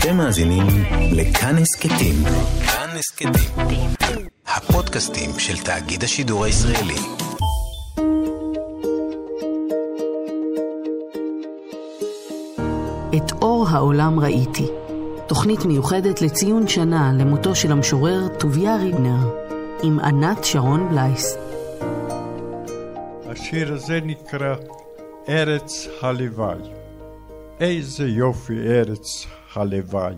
אתם מאזינים לכאן הסכתים. כאן הסכתים. הפודקאסטים של תאגיד השידור הישראלי. את אור העולם ראיתי. תוכנית מיוחדת לציון שנה למותו של המשורר טוביה ריבנר, עם ענת שרון בלייס. השיר הזה נקרא ארץ הלוואי. איזה יופי ארץ הלוואי.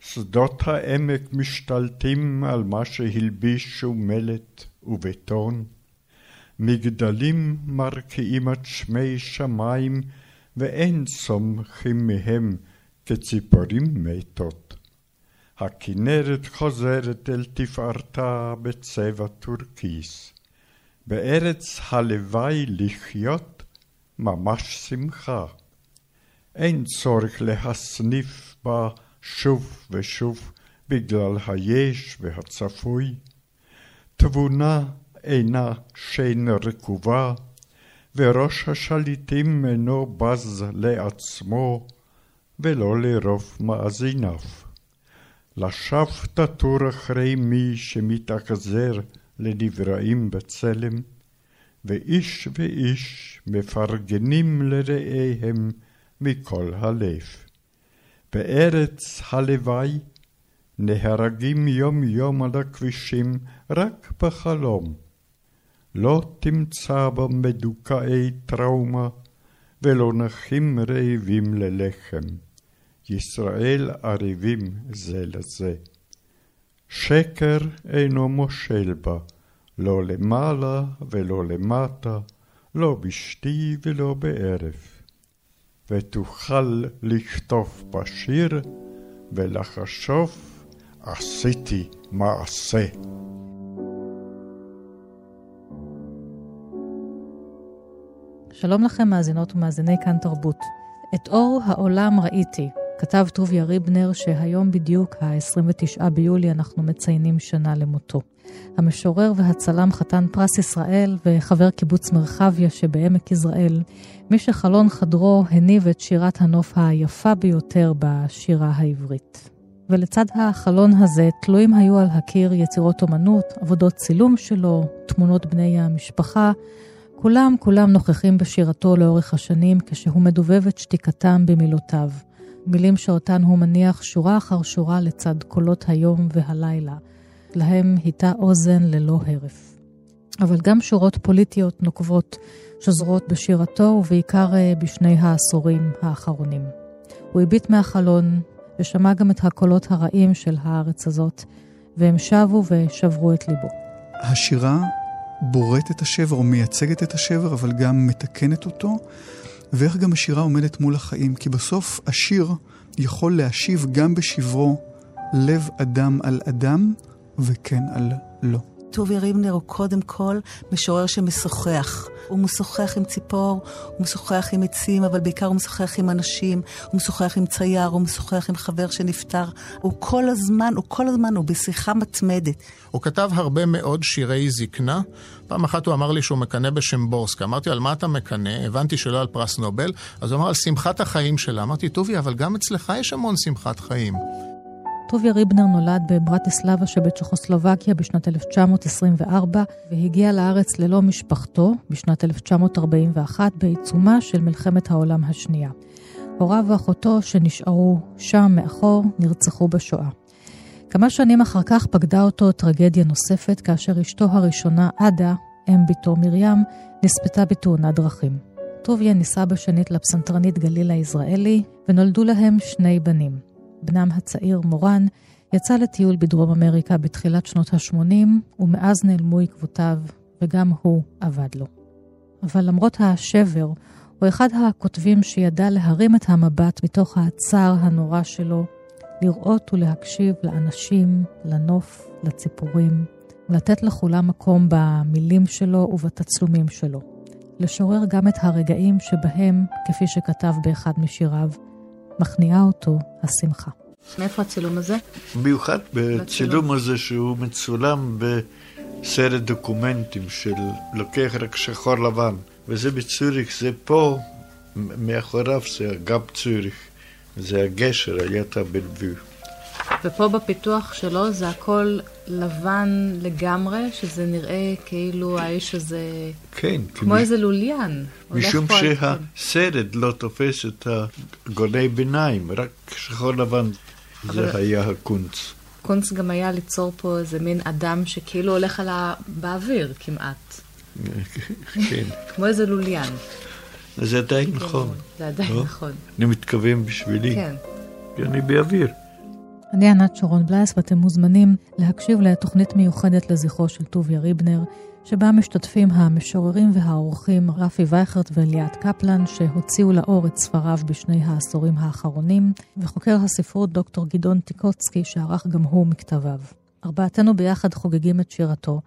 שדות העמק משתלטים על מה שהלבישו מלט ובטון. מגדלים מרקיעים עד שמי שמיים, ואין צומחים מהם כציפורים מתות. הכנרת חוזרת אל תפארתה בצבע טורקיס. בארץ הלוואי לחיות ממש שמחה. אין צורך להסניף בה שוב ושוב בגלל היש והצפוי. תבונה אינה שן רקובה, וראש השליטים אינו בז לעצמו ולא לרוב מאזיניו. לשווא תטור אחרי מי שמתאכזר לנבראים בצלם, ואיש ואיש מפרגנים לרעיהם מכל הלב. בארץ הלוואי נהרגים יום יום על הכבישים רק בחלום. לא תמצא בה מדוכאי טראומה ולא נכים רעבים ללחם. ישראל ערבים זה לזה. שקר אינו מושל בה, לא למעלה ולא למטה, לא בשתי ולא בערב. ותוכל לכתוב בשיר ולחשוב עשיתי מעשה. שלום לכם מאזינות ומאזיני כאן תרבות. את אור העולם ראיתי, כתב טוביה ריבנר שהיום בדיוק, ה-29 ביולי, אנחנו מציינים שנה למותו. המשורר והצלם חתן פרס ישראל וחבר קיבוץ מרחביה שבעמק יזרעאל, מי שחלון חדרו הניב את שירת הנוף היפה ביותר בשירה העברית. ולצד החלון הזה תלויים היו על הקיר יצירות אומנות, עבודות צילום שלו, תמונות בני המשפחה, כולם כולם נוכחים בשירתו לאורך השנים כשהוא מדובב את שתיקתם במילותיו. מילים שאותן הוא מניח שורה אחר שורה לצד קולות היום והלילה. להם היטה אוזן ללא הרף. אבל גם שורות פוליטיות נוקבות שוזרות בשירתו, ובעיקר אה, בשני העשורים האחרונים. הוא הביט מהחלון ושמע גם את הקולות הרעים של הארץ הזאת, והם שבו ושברו את ליבו. השירה בורט את השבר או מייצגת את השבר, אבל גם מתקנת אותו, ואיך גם השירה עומדת מול החיים, כי בסוף השיר יכול להשיב גם בשברו לב אדם על אדם, וכן על לא. טובי ריבנר הוא קודם כל משורר שמשוחח. הוא משוחח עם ציפור, הוא משוחח עם עצים, אבל בעיקר הוא משוחח עם אנשים, הוא משוחח עם צייר, הוא משוחח עם חבר שנפטר. הוא כל הזמן, הוא כל הזמן, הוא בשיחה מתמדת. הוא כתב הרבה מאוד שירי זקנה. פעם אחת הוא אמר לי שהוא מקנא בשמבורסקה. אמרתי, על מה אתה מקנא? הבנתי שלא על פרס נובל. אז הוא אמר, על שמחת החיים שלה. אמרתי, טובי, אבל גם אצלך יש המון שמחת חיים. טוביה ריבנר נולד בברטיסלבה שבצ'כוסלובקיה בשנת 1924 והגיע לארץ ללא משפחתו בשנת 1941 בעיצומה של מלחמת העולם השנייה. הוריו ואחותו שנשארו שם מאחור נרצחו בשואה. כמה שנים אחר כך פקדה אותו טרגדיה נוספת כאשר אשתו הראשונה, עדה, אם בתו מרים, נספתה בתאונת דרכים. טוביה נישא בשנית לפסנתרנית גלילה יזרעאלי, ונולדו להם שני בנים. בנם הצעיר מורן, יצא לטיול בדרום אמריקה בתחילת שנות ה-80, ומאז נעלמו עקבותיו, וגם הוא אבד לו. אבל למרות השבר, הוא אחד הכותבים שידע להרים את המבט מתוך הצער הנורא שלו, לראות ולהקשיב לאנשים, לנוף, לציפורים, ולתת לכולם מקום במילים שלו ובתצלומים שלו. לשורר גם את הרגעים שבהם, כפי שכתב באחד משיריו, מכניעה אותו השמחה. מאיפה הצילום הזה? במיוחד בצילום הזה שהוא מצולם בסרט דוקומנטים של לוקח רק שחור לבן. וזה בצוריך, זה פה, מאחוריו זה אגב צוריך. זה הגשר, היתר בלביב. ופה בפיתוח שלו זה הכל לבן לגמרי, שזה נראה כאילו האיש הזה... כן. כמו איזה לוליין. משום שהסרט לא תופס את הגוני ביניים, רק שחור לבן. זה היה הקונץ. קונץ גם היה ליצור פה איזה מין אדם שכאילו הולך על ה... באוויר כמעט. כן. כמו איזה לוליין. זה עדיין נכון. זה עדיין לא? נכון. אני מתכוון בשבילי. כן. כי אני באוויר. אני ענת שרון בלייס, ואתם מוזמנים להקשיב לתוכנית מיוחדת לזכרו של טוביה ריבנר, שבה משתתפים המשוררים והאורחים רפי וייכרט וליאת קפלן, שהוציאו לאור את ספריו בשני העשורים האחרונים, וחוקר הספרות דוקטור גדעון טיקוצקי, שערך גם הוא מכתביו. ארבעתנו ביחד חוגגים את שירתו,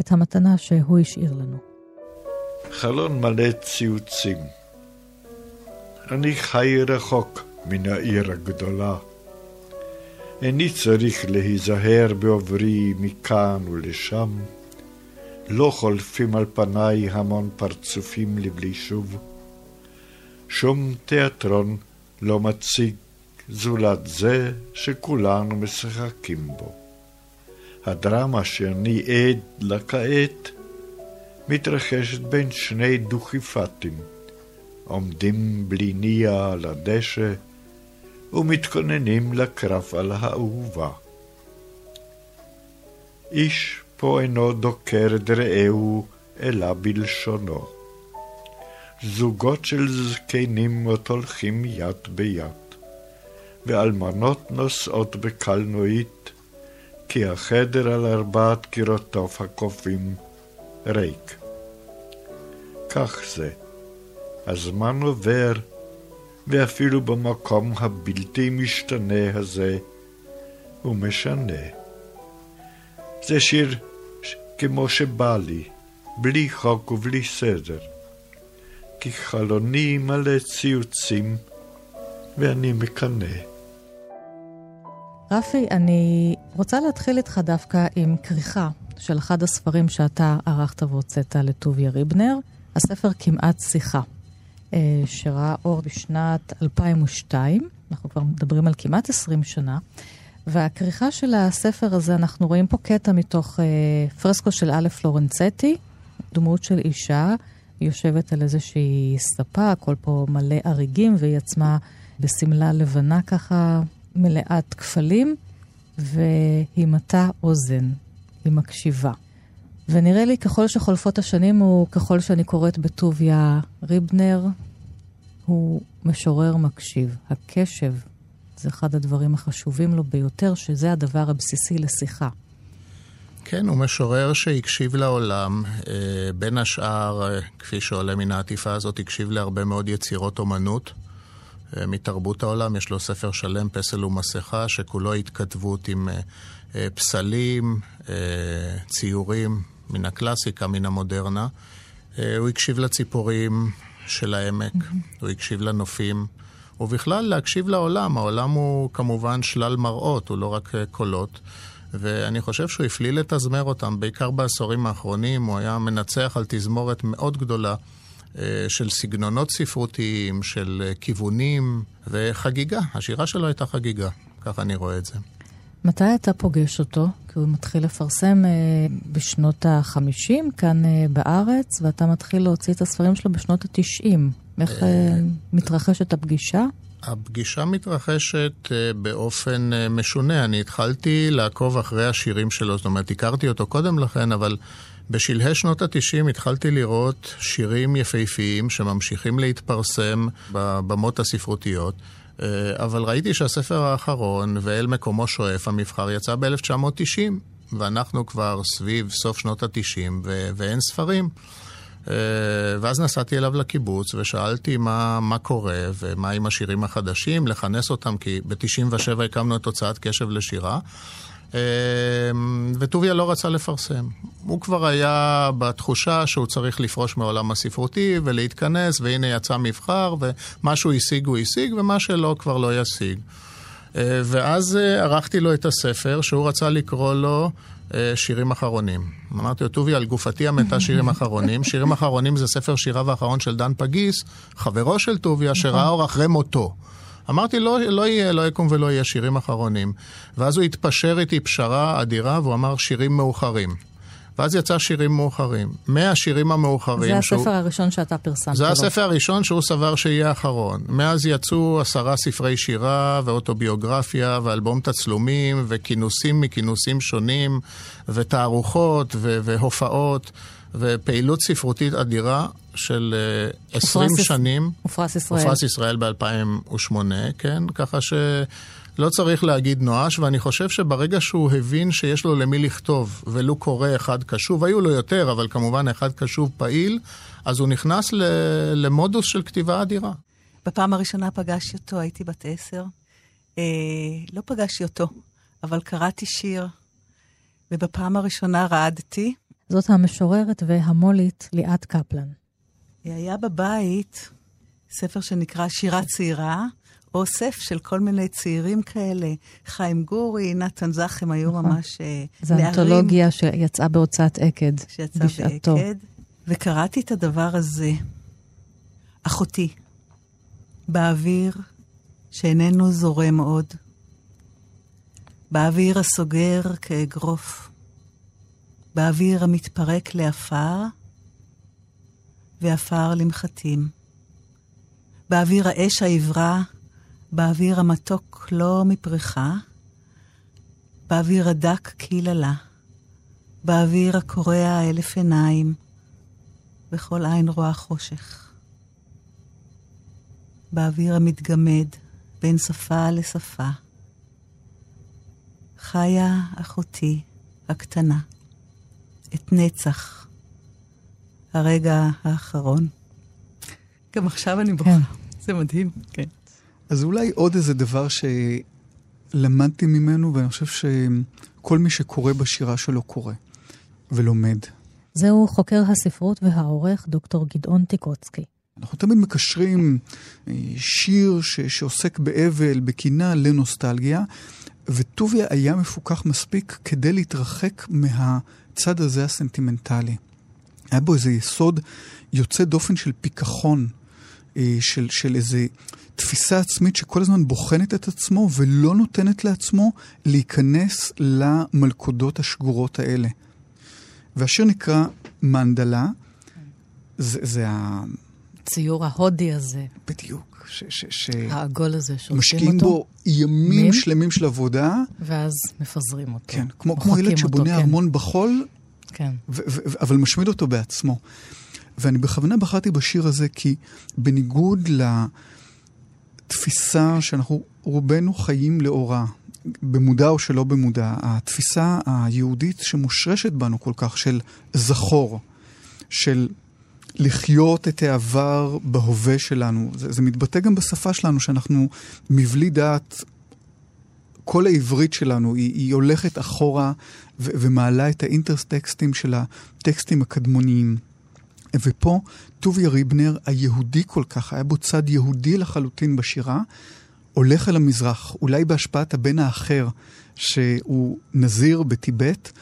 את המתנה שהוא השאיר לנו. חלון מלא ציוצים. אני חי רחוק מן העיר הגדולה. איני צריך להיזהר בעוברי מכאן ולשם. לא חולפים על פניי המון פרצופים לבלי שוב. שום תיאטרון לא מציג זולת זה שכולנו משחקים בו. הדרמה שאני עד לה כעת מתרחשת בין שני דוכיפתים, עומדים בלי ניע על הדשא ומתכוננים לקרב על האהובה. איש פה אינו דוקר את רעהו, אלא בלשונו. זוגות של זקנים עוד הולכים יד ביד, ואלמנות נוסעות בקלנועית, כי החדר על ארבעת קירותיו הקופים ריק. כך זה. הזמן עובר, ואפילו במקום הבלתי משתנה הזה הוא משנה. זה שיר כמו שבא לי, בלי חוק ובלי סדר, כי חלוני מלא ציוצים ואני מקנא. רפי, אני רוצה להתחיל איתך דווקא עם כריכה של אחד הספרים שאתה ערכת והוצאת לטוביה ריבנר, הספר כמעט שיחה. אה, שראה אור בשנת 2002, אנחנו כבר מדברים על כמעט 20 שנה, והכריכה של הספר הזה, אנחנו רואים פה קטע מתוך אה, פרסקו של א' פלורנצטי, דמות של אישה, היא יושבת על איזושהי ספה, הכל פה מלא אריגים, והיא עצמה בשמלה לבנה ככה, מלאת כפלים, והיא מטה אוזן, היא מקשיבה. ונראה לי ככל שחולפות השנים הוא, ככל שאני קוראת בטוביה ריבנר, הוא משורר מקשיב. הקשב זה אחד הדברים החשובים לו ביותר, שזה הדבר הבסיסי לשיחה. כן, הוא משורר שהקשיב לעולם, אה, בין השאר, אה, כפי שעולה מן העטיפה הזאת, הקשיב להרבה מאוד יצירות אומנות אה, מתרבות העולם. יש לו ספר שלם, פסל ומסכה, שכולו התכתבות עם פסלים, ציורים, מן הקלאסיקה, מן המודרנה. אה, הוא הקשיב לציפורים של העמק. הוא הקשיב לנופים, ובכלל להקשיב לעולם. העולם הוא כמובן שלל מראות, הוא לא רק אה, קולות. ואני חושב שהוא הפליא לתזמר אותם, בעיקר בעשורים האחרונים. הוא היה מנצח על תזמורת מאוד גדולה אה, של סגנונות ספרותיים, של כיוונים וחגיגה. השירה שלו הייתה חגיגה, ככה אני רואה את זה. מתי אתה פוגש אותו? כי הוא מתחיל לפרסם אה, בשנות ה-50 כאן אה, בארץ, ואתה מתחיל להוציא את הספרים שלו בשנות ה-90. איך אה, מתרחשת הפגישה? הפגישה מתרחשת uh, באופן uh, משונה. אני התחלתי לעקוב אחרי השירים שלו, זאת אומרת, הכרתי אותו קודם לכן, אבל בשלהי שנות ה-90 התחלתי לראות שירים יפהפיים שממשיכים להתפרסם בבמות הספרותיות. אה, אבל ראיתי שהספר האחרון, ואל מקומו שואף, המבחר, יצא ב-1990, ואנחנו כבר סביב סוף שנות ה-90, ו- ואין ספרים. אה, ואז נסעתי אליו לקיבוץ ושאלתי מה, מה קורה ומה עם השירים החדשים, לכנס אותם, כי ב-97 הקמנו את הוצאת קשב לשירה. אמ, וטוביה לא רצה לפרסם. הוא כבר היה בתחושה שהוא צריך לפרוש מעולם הספרותי ולהתכנס, והנה יצא מבחר, ומה שהוא השיג הוא השיג, ומה שלא כבר לא ישיג. אה, ואז אה, ערכתי לו את הספר שהוא רצה לקרוא לו אה, שירים אחרונים. אמרתי לו, טוביה, על גופתי המתה שירים אחרונים. שירים אחרונים זה ספר שיריו האחרון של דן פגיס, חברו של טוביה, שראה אור אחרי מותו. אמרתי, לא, לא יהיה, לא יקום ולא יהיה שירים אחרונים. ואז הוא התפשר איתי פשרה אדירה, והוא אמר שירים מאוחרים. ואז יצא שירים מאוחרים. מהשירים המאוחרים... זה הספר שהוא... הראשון שאתה פרסמת. זה הספר הראשון שהוא סבר שיהיה אחרון. מאז יצאו עשרה ספרי שירה ואוטוביוגרפיה ואלבום תצלומים וכינוסים מכינוסים שונים ותערוכות ו- והופעות ופעילות ספרותית אדירה של uh, 20 שנים. ופרס ישראל. ופרס ישראל ב-2008, כן? ככה ש... לא צריך להגיד נואש, ואני חושב שברגע שהוא הבין שיש לו למי לכתוב, ולו קורא אחד קשוב, היו לו יותר, אבל כמובן אחד קשוב פעיל, אז הוא נכנס למודוס של כתיבה אדירה. בפעם הראשונה פגשתי אותו, הייתי בת עשר. אה, לא פגשתי אותו, אבל קראתי שיר, ובפעם הראשונה רעדתי. זאת המשוררת והמולית ליאת קפלן. היה בבית ספר שנקרא שירה צעירה, אוסף של כל מיני צעירים כאלה. חיים גורי, נתן זך, היו נכון. ממש אה, זו נערים. זו אנתולוגיה שיצאה בהוצאת עקד שיצאה בשעתו. בעקד, וקראתי את הדבר הזה. אחותי, באוויר שאיננו זורם עוד, באוויר הסוגר כאגרוף, באוויר המתפרק לעפר, ועפר למחטים. באוויר האש העברה באוויר המתוק לא מפריחה, באוויר הדק קיללה, באוויר הקורע אלף עיניים, וכל עין רואה חושך. באוויר המתגמד בין שפה לשפה. חיה אחותי הקטנה, את נצח, הרגע האחרון. גם עכשיו אני בוכה, כן. זה מדהים, כן. אז אולי עוד איזה דבר שלמדתי ממנו, ואני חושב שכל מי שקורא בשירה שלו קורא ולומד. זהו חוקר הספרות והעורך דוקטור גדעון טיקוצקי. אנחנו תמיד מקשרים אה, שיר ש- שעוסק באבל, בקינה, לנוסטלגיה, וטוביה היה מפוקח מספיק כדי להתרחק מהצד הזה הסנטימנטלי. היה בו איזה יסוד יוצא דופן של פיכחון, אה, של, של איזה תפיסה עצמית שכל הזמן בוחנת את עצמו ולא נותנת לעצמו להיכנס למלכודות השגורות האלה. והשיר נקרא מנדלה, זה, זה ה... הציור ההודי הזה. בדיוק. ש, ש, ש... העגול הזה שעושים אותו. משקיעים בו ימים מין? שלמים של עבודה. ואז מפזרים אותו. כן, כמו, כמו ילד שבונה כן. ארמון בחול, כן. ו- ו- אבל משמיד אותו בעצמו. ואני בכוונה בחרתי בשיר הזה כי בניגוד ל... לה... תפיסה שאנחנו רובנו חיים לאורה, במודע או שלא במודע, התפיסה היהודית שמושרשת בנו כל כך, של זכור, של לחיות את העבר בהווה שלנו. זה, זה מתבטא גם בשפה שלנו, שאנחנו מבלי דעת, כל העברית שלנו היא, היא הולכת אחורה ו- ומעלה את האינטרסטקסטים של הטקסטים הקדמוניים. ופה טוביה ריבנר, היהודי כל כך, היה בו צד יהודי לחלוטין בשירה, הולך אל המזרח, אולי בהשפעת הבן האחר, שהוא נזיר בטיבט,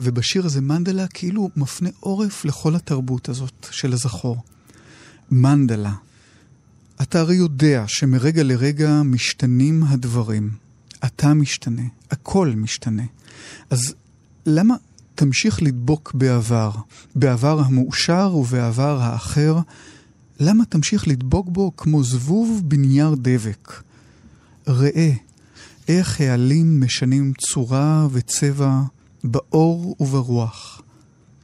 ובשיר הזה מנדלה כאילו מפנה עורף לכל התרבות הזאת של הזכור. מנדלה, אתה הרי יודע שמרגע לרגע משתנים הדברים. אתה משתנה, הכל משתנה. אז למה תמשיך לדבוק בעבר, בעבר המאושר ובעבר האחר, למה תמשיך לדבוק בו כמו זבוב בנייר דבק? ראה, איך העלים משנים צורה וצבע באור וברוח.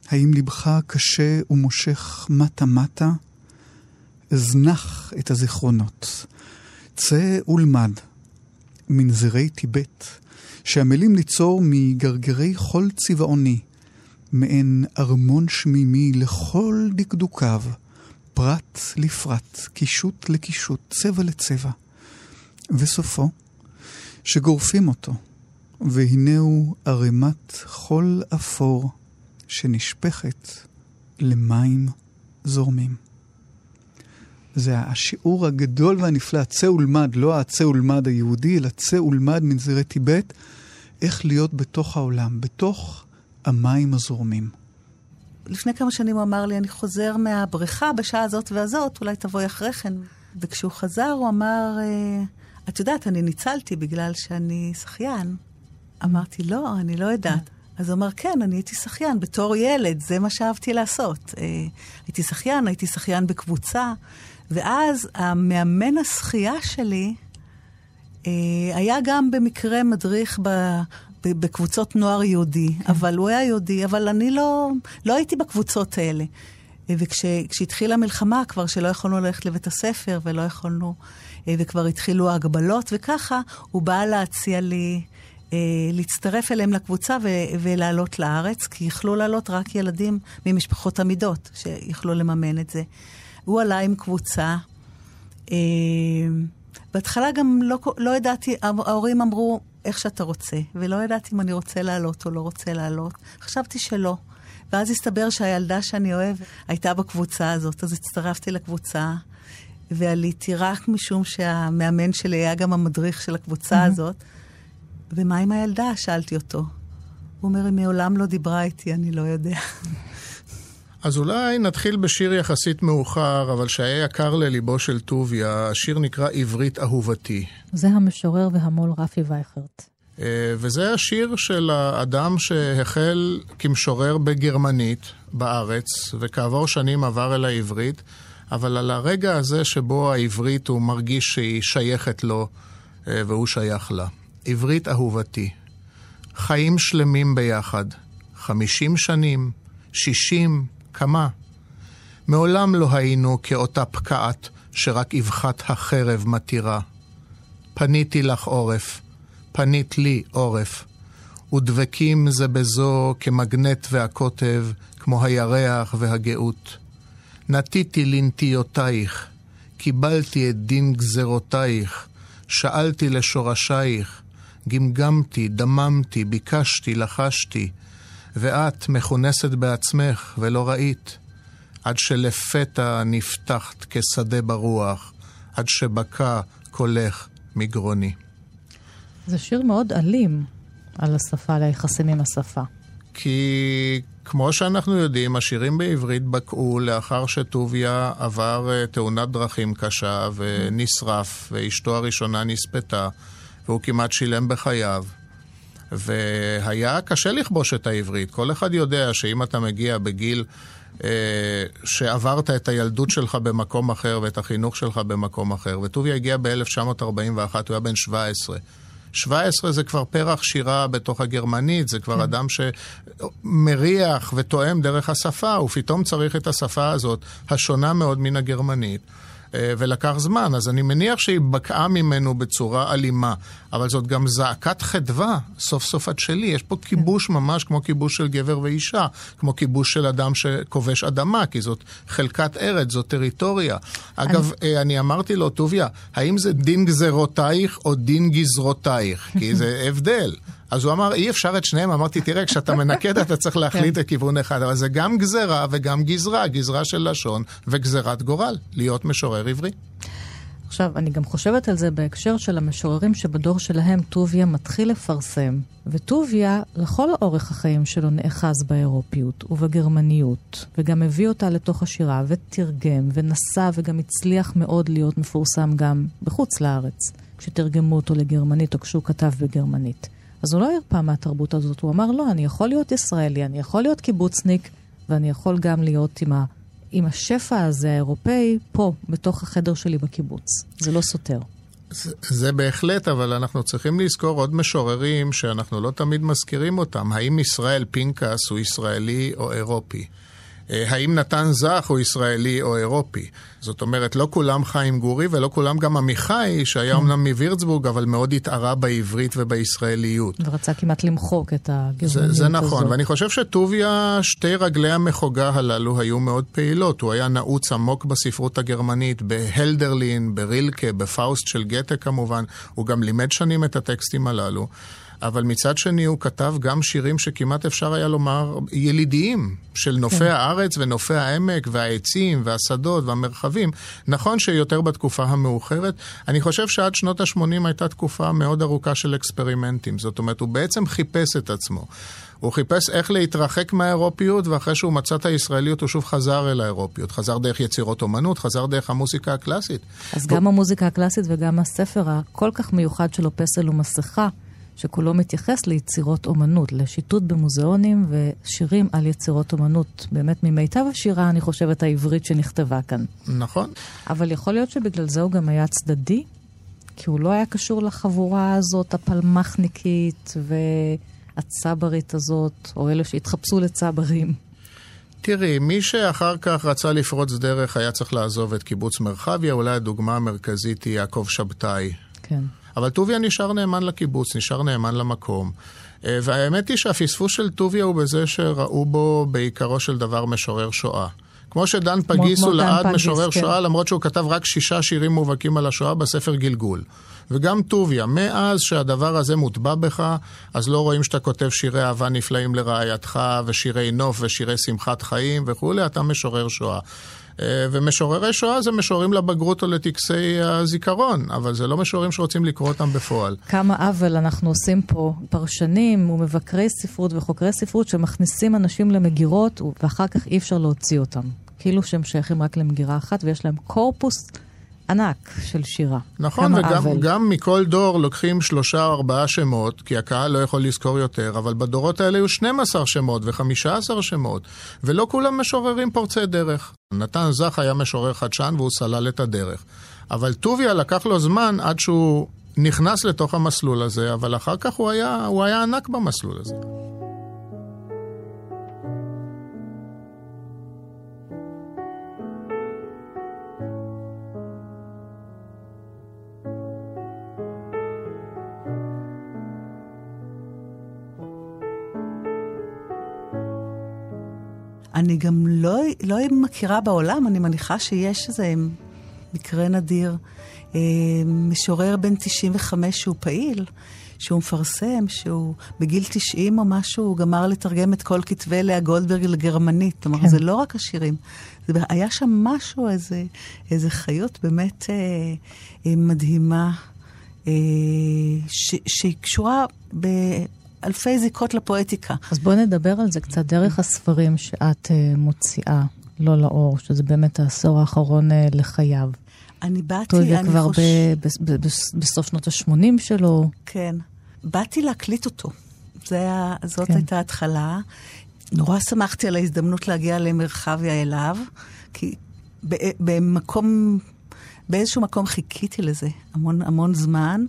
האם לבך קשה ומושך מטה-מטה? אזנח את הזיכרונות. צא ולמד מנזרי טיבט, שעמלים ליצור מגרגרי חול צבעוני, מעין ארמון שמימי לכל דקדוקיו, פרט לפרט, קישוט לקישוט, צבע לצבע. וסופו, שגורפים אותו, והנהו ערימת חול אפור שנשפכת למים זורמים. זה השיעור הגדול והנפלא, צא ולמד, לא הצא ולמד היהודי, אלא צא ולמד מנזירי טיבט, איך להיות בתוך העולם, בתוך המים הזורמים. לפני כמה שנים הוא אמר לי, אני חוזר מהבריכה בשעה הזאת והזאת, אולי תבואי אחרי כן. וכשהוא חזר, הוא אמר, אה, את יודעת, אני ניצלתי בגלל שאני שחיין. אמרתי, לא, אני לא יודעת. אז הוא אמר, כן, אני הייתי שחיין בתור ילד, זה מה שאהבתי לעשות. אה, הייתי שחיין, הייתי שחיין בקבוצה, ואז המאמן השחייה שלי אה, היה גם במקרה מדריך ב... בקבוצות נוער יהודי, כן. אבל הוא היה יהודי, אבל אני לא, לא הייתי בקבוצות האלה. וכשהתחילה המלחמה, כבר שלא יכולנו ללכת לבית הספר ולא יכולנו, אה, וכבר התחילו ההגבלות, וככה הוא בא להציע לי אה, להצטרף אליהם לקבוצה ו- ולעלות לארץ, כי יכלו לעלות רק ילדים ממשפחות עמידות, שיכלו לממן את זה. הוא עלה עם קבוצה. אה, בהתחלה גם לא, לא ידעתי, ההורים אמרו, איך שאתה רוצה, ולא ידעתי אם אני רוצה לעלות או לא רוצה לעלות. חשבתי שלא. ואז הסתבר שהילדה שאני אוהב הייתה בקבוצה הזאת, אז הצטרפתי לקבוצה, ועליתי רק משום שהמאמן שלי היה גם המדריך של הקבוצה mm-hmm. הזאת. ומה עם הילדה? שאלתי אותו. הוא אומר, היא מעולם לא דיברה איתי, אני לא יודע. אז אולי נתחיל בשיר יחסית מאוחר, אבל שהיה יקר לליבו של טוביה, השיר נקרא עברית אהובתי. זה המשורר והמו"ל רפי וייכרט. אה, וזה השיר של האדם שהחל כמשורר בגרמנית בארץ, וכעבור שנים עבר אל העברית, אבל על הרגע הזה שבו העברית הוא מרגיש שהיא שייכת לו אה, והוא שייך לה. עברית אהובתי, חיים שלמים ביחד, חמישים שנים, שישים, כמה. מעולם לא היינו כאותה פקעת שרק אבחת החרב מתירה. פניתי לך עורף, פנית לי עורף, ודבקים זה בזו כמגנט והקוטב, כמו הירח והגאות. נטיתי לנטיותייך, קיבלתי את דין גזרותייך, שאלתי לשורשייך, גמגמתי, דממתי, ביקשתי, לחשתי, ואת מכונסת בעצמך ולא ראית, עד שלפתע נפתחת כשדה ברוח, עד שבקע קולך מגרוני. זה שיר מאוד אלים על השפה, על היחסים עם השפה. כי כמו שאנחנו יודעים, השירים בעברית בקעו לאחר שטוביה עבר אה, תאונת דרכים קשה ונשרף, ואשתו הראשונה נספתה. והוא כמעט שילם בחייו. והיה קשה לכבוש את העברית. כל אחד יודע שאם אתה מגיע בגיל אה, שעברת את הילדות שלך במקום אחר ואת החינוך שלך במקום אחר, וטוביה הגיע ב-1941, הוא היה בן 17. 17 זה כבר פרח שירה בתוך הגרמנית, זה כבר כן. אדם שמריח ותואם דרך השפה, הוא פתאום צריך את השפה הזאת, השונה מאוד מן הגרמנית. אה, ולקח זמן, אז אני מניח שהיא בקעה ממנו בצורה אלימה, אבל זאת גם זעקת חדווה, סוף סוף את שלי. יש פה כיבוש ממש כמו כיבוש של גבר ואישה, כמו כיבוש של אדם שכובש אדמה, כי זאת חלקת ארץ, זאת טריטוריה. אגב, אני, אה, אני אמרתי לו, טוביה, האם זה דין גזרותייך או דין גזרותייך? כי זה הבדל. אז הוא אמר, אי אפשר את שניהם. אמרתי, תראה, כשאתה מנקד אתה צריך להחליט כן. לכיוון אחד, אבל זה גם גזרה וגם גזרה, גזרה של לשון וגזרת גורל, להיות משורר עברי. עכשיו, אני גם חושבת על זה בהקשר של המשוררים שבדור שלהם טוביה מתחיל לפרסם, וטוביה, לכל אורך החיים שלו, נאחז באירופיות ובגרמניות, וגם הביא אותה לתוך השירה, ותרגם, ונסע, וגם הצליח מאוד להיות מפורסם גם בחוץ לארץ, כשתרגמו אותו לגרמנית או כשהוא כתב בגרמנית. אז הוא לא הרפא מהתרבות הזאת, הוא אמר, לא, אני יכול להיות ישראלי, אני יכול להיות קיבוצניק, ואני יכול גם להיות עם, ה, עם השפע הזה האירופאי פה, בתוך החדר שלי בקיבוץ. זה לא סותר. זה, זה בהחלט, אבל אנחנו צריכים לזכור עוד משוררים שאנחנו לא תמיד מזכירים אותם. האם ישראל פינקס הוא ישראלי או אירופי? אה, האם נתן זך הוא ישראלי או אירופי. זאת אומרת, לא כולם חיים גורי ולא כולם גם עמיחי, שהיה כן. אומנם מווירצבורג, אבל מאוד התערה בעברית ובישראליות. ורצה כמעט למחוק את הגרמניות הזאת. זה, נכון, ואני חושב שטוביה, שתי רגלי המחוגה הללו היו מאוד פעילות. הוא היה נעוץ עמוק בספרות הגרמנית, בהלדרלין, ברילקה, בפאוסט של גתה כמובן. הוא גם לימד שנים את הטקסטים הללו. אבל מצד שני הוא כתב גם שירים שכמעט אפשר היה לומר ילידיים, של נופי כן. הארץ ונופי העמק והעצים והשדות והמרחבים. נכון שיותר בתקופה המאוחרת. אני חושב שעד שנות ה-80 הייתה תקופה מאוד ארוכה של אקספרימנטים. זאת אומרת, הוא בעצם חיפש את עצמו. הוא חיפש איך להתרחק מהאירופיות, ואחרי שהוא מצא את הישראליות, הוא שוב חזר אל האירופיות. חזר דרך יצירות אומנות, חזר דרך המוזיקה הקלאסית. אז הוא... גם המוזיקה הקלאסית וגם הספר הכל כך מיוחד שלו, פסל ומסכה, שכולו מתייחס ליצירות אומנות, לשיטוט במוזיאונים ושירים על יצירות אומנות. באמת ממיטב השירה, אני חושבת, העברית שנכתבה כאן. נכון. אבל יכול להיות שבגלל זה הוא גם היה צדדי, כי הוא לא היה קשור לחבורה הזאת, הפלמחניקית והצברית הזאת, או אלה שהתחפשו לצברים. תראי, מי שאחר כך רצה לפרוץ דרך היה צריך לעזוב את קיבוץ מרחביה, אולי הדוגמה המרכזית היא יעקב שבתאי. כן. אבל טוביה נשאר נאמן לקיבוץ, נשאר נאמן למקום. אה, והאמת היא שהפספוס של טוביה הוא בזה שראו בו בעיקרו של דבר משורר שואה. כמו שדן פגיס הוא לעד משורר כן. שואה, למרות שהוא כתב רק שישה שירים מובהקים על השואה בספר גלגול. וגם טוביה, מאז שהדבר הזה מוטבע בך, אז לא רואים שאתה כותב שירי אהבה נפלאים לרעייתך, ושירי נוף, ושירי שמחת חיים וכולי, אתה משורר שואה. אה, ומשוררי שואה זה משוררים לבגרות או לטקסי הזיכרון, אבל זה לא משוררים שרוצים לקרוא אותם בפועל. כמה עוול אנחנו עושים פה, פרשנים ומבקרי ספרות וחוקרי ספרות שמכניסים אנשים למגירות ואחר כך אי אפשר להוציא אותם. כאילו שהם שייכים רק למגירה אחת ויש להם קורפוס ענק של שירה. נכון, וגם גם מכל דור לוקחים שלושה או ארבעה שמות, כי הקהל לא יכול לזכור יותר, אבל בדורות האלה היו 12 שמות ו-15 שמות, ולא כולם משוררים פורצי דרך. נתן זך היה משורר חדשן והוא סלל את הדרך. אבל טוביה לקח לו זמן עד שהוא נכנס לתוך המסלול הזה, אבל אחר כך הוא היה, הוא היה ענק במסלול הזה. אני גם לא, לא מכירה בעולם, אני מניחה שיש איזה מקרה נדיר. אה, משורר בן 95 שהוא פעיל, שהוא מפרסם, שהוא בגיל 90 או משהו, הוא גמר לתרגם את כל כתבי לאה גולדברג לגרמנית. כלומר, כן. זה לא רק השירים. זה, היה שם משהו, איזה, איזה חיות באמת אה, אה, מדהימה, אה, ש, שהיא קשורה ב... אלפי זיקות לפואטיקה. אז בואי נדבר על זה קצת דרך הספרים שאת uh, מוציאה, לא לאור, שזה באמת העשור האחרון uh, לחייו. אני באתי, אני חושב... כבר חוש... ב- ב- ב- בסוף שנות ה-80 שלו. כן. באתי להקליט אותו. היה, זאת כן. הייתה התחלה. נורא שמחתי על ההזדמנות להגיע למרחביה אליו, כי במקום, באיזשהו מקום חיכיתי לזה המון המון זמן.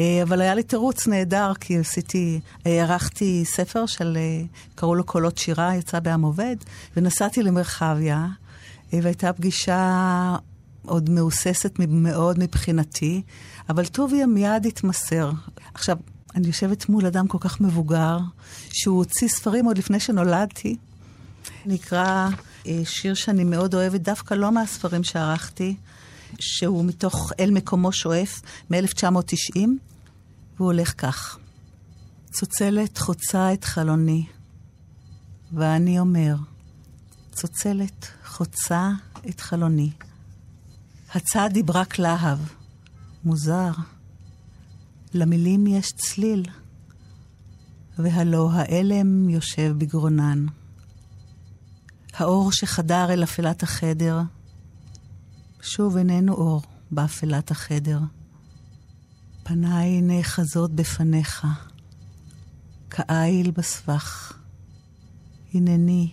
אה, אבל היה לי תירוץ נהדר, כי עשיתי, אה, ערכתי ספר של, אה, קראו לו קולות שירה, יצא בעם עובד, ונסעתי למרחביה, והייתה פגישה עוד מהוססת מאוד מבחינתי, אבל טוביה מיד התמסר. עכשיו, אני יושבת מול אדם כל כך מבוגר, שהוא הוציא ספרים עוד לפני שנולדתי. נקרא שיר שאני מאוד אוהבת, דווקא לא מהספרים שערכתי, שהוא מתוך אל מקומו שואף, מ-1990, והוא הולך כך: צוצלת חוצה את חלוני, ואני אומר, צוצלת חוצה את חלוני. הצד דיברק להב, מוזר. למילים יש צליל, והלא האלם יושב בגרונן. האור שחדר אל אפלת החדר, שוב איננו אור באפלת החדר. פניי נאחזות בפניך, כאיל בסבך. הנני,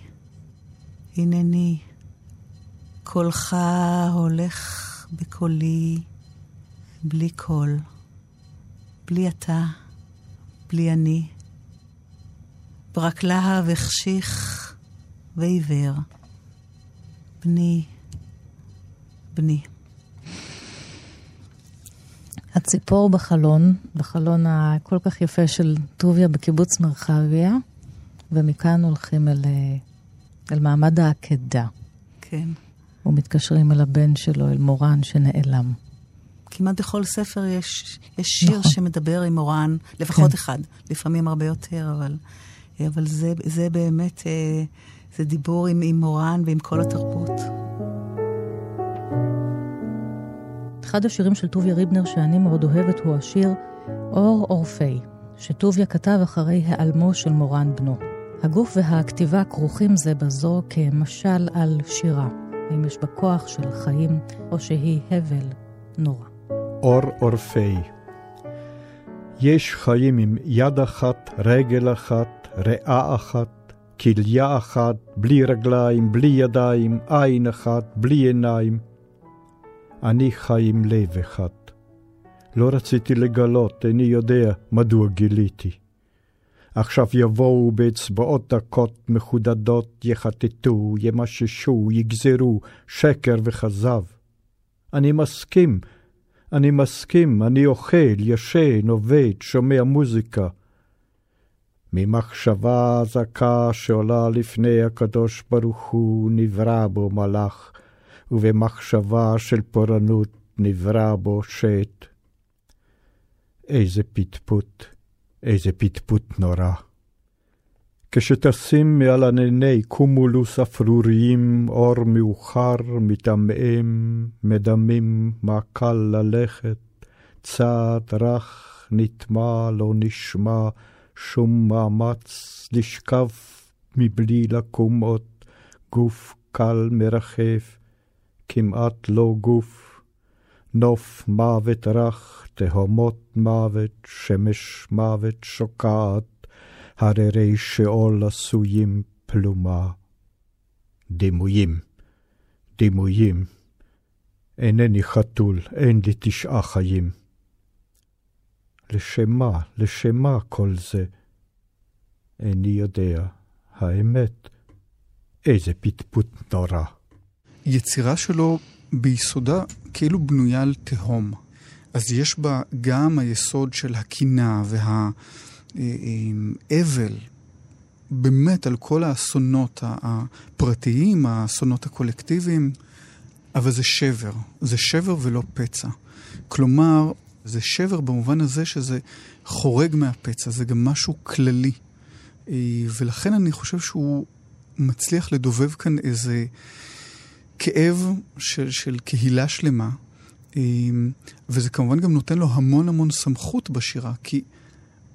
הנני, קולך הולך בקולי, בלי קול, בלי אתה, בלי אני. ברק להב החשיך ועיוור. בני, בני. הציפור בחלון, בחלון הכל כך יפה של טוביה בקיבוץ מרחביה, ומכאן הולכים אל, אה, אל מעמד העקדה. כן. ומתקשרים אל הבן שלו, אל מורן שנעלם. כמעט בכל ספר יש, יש שיר נכון. שמדבר עם מורן, לפחות כן. אחד, לפעמים הרבה יותר, אבל, אבל זה, זה באמת, אה, זה דיבור עם, עם מורן ועם כל התרבות. אחד השירים של טוביה ריבנר שאני מאוד אוהבת הוא השיר אור אורפי, שטוביה כתב אחרי העלמו של מורן בנו. הגוף והכתיבה כרוכים זה בזו כמשל על שירה. האם יש בה כוח של חיים, או שהיא הבל נורא. אור אורפי יש חיים עם יד אחת, רגל אחת, ריאה אחת, כליה אחת, בלי רגליים, בלי ידיים, עין אחת, בלי עיניים. אני חי עם לב אחד. לא רציתי לגלות, איני יודע מדוע גיליתי. עכשיו יבואו באצבעות דקות מחודדות, יחטטו, ימששו, יגזרו, שקר וכזב. אני מסכים, אני מסכים, אני אוכל, ישן, עובד, שומע מוזיקה. ממחשבה זכה שעולה לפני הקדוש ברוך הוא, נברא בו מלאך, ובמחשבה של פורענות נברא בו שט. איזה פטפוט, איזה פטפוט נורא. כשתשים מעל ענני קומולוס אפרוריים אור מאוחר, מתעמעם, מדמים, מה קל ללכת, צעד רך, נטמע, לא נשמע, שום מאמץ לשכב מבלי לקום עוד, גוף קל מרחף, כמעט לא גוף, נוף מוות רך, תהומות מוות, שמש מוות שוקעת, הררי שאול עשויים פלומה. דימויים, דימויים, אינני חתול, אין לי תשעה חיים. לשם מה, לשם מה כל זה? איני יודע, האמת, איזה פטפוט נורא. יצירה שלו ביסודה כאילו בנויה על תהום. אז יש בה גם היסוד של הקינה והאבל, באמת על כל האסונות הפרטיים, האסונות הקולקטיביים, אבל זה שבר. זה שבר ולא פצע. כלומר, זה שבר במובן הזה שזה חורג מהפצע, זה גם משהו כללי. ולכן אני חושב שהוא מצליח לדובב כאן איזה כאב של, של קהילה שלמה, אמ, וזה כמובן גם נותן לו המון המון סמכות בשירה, כי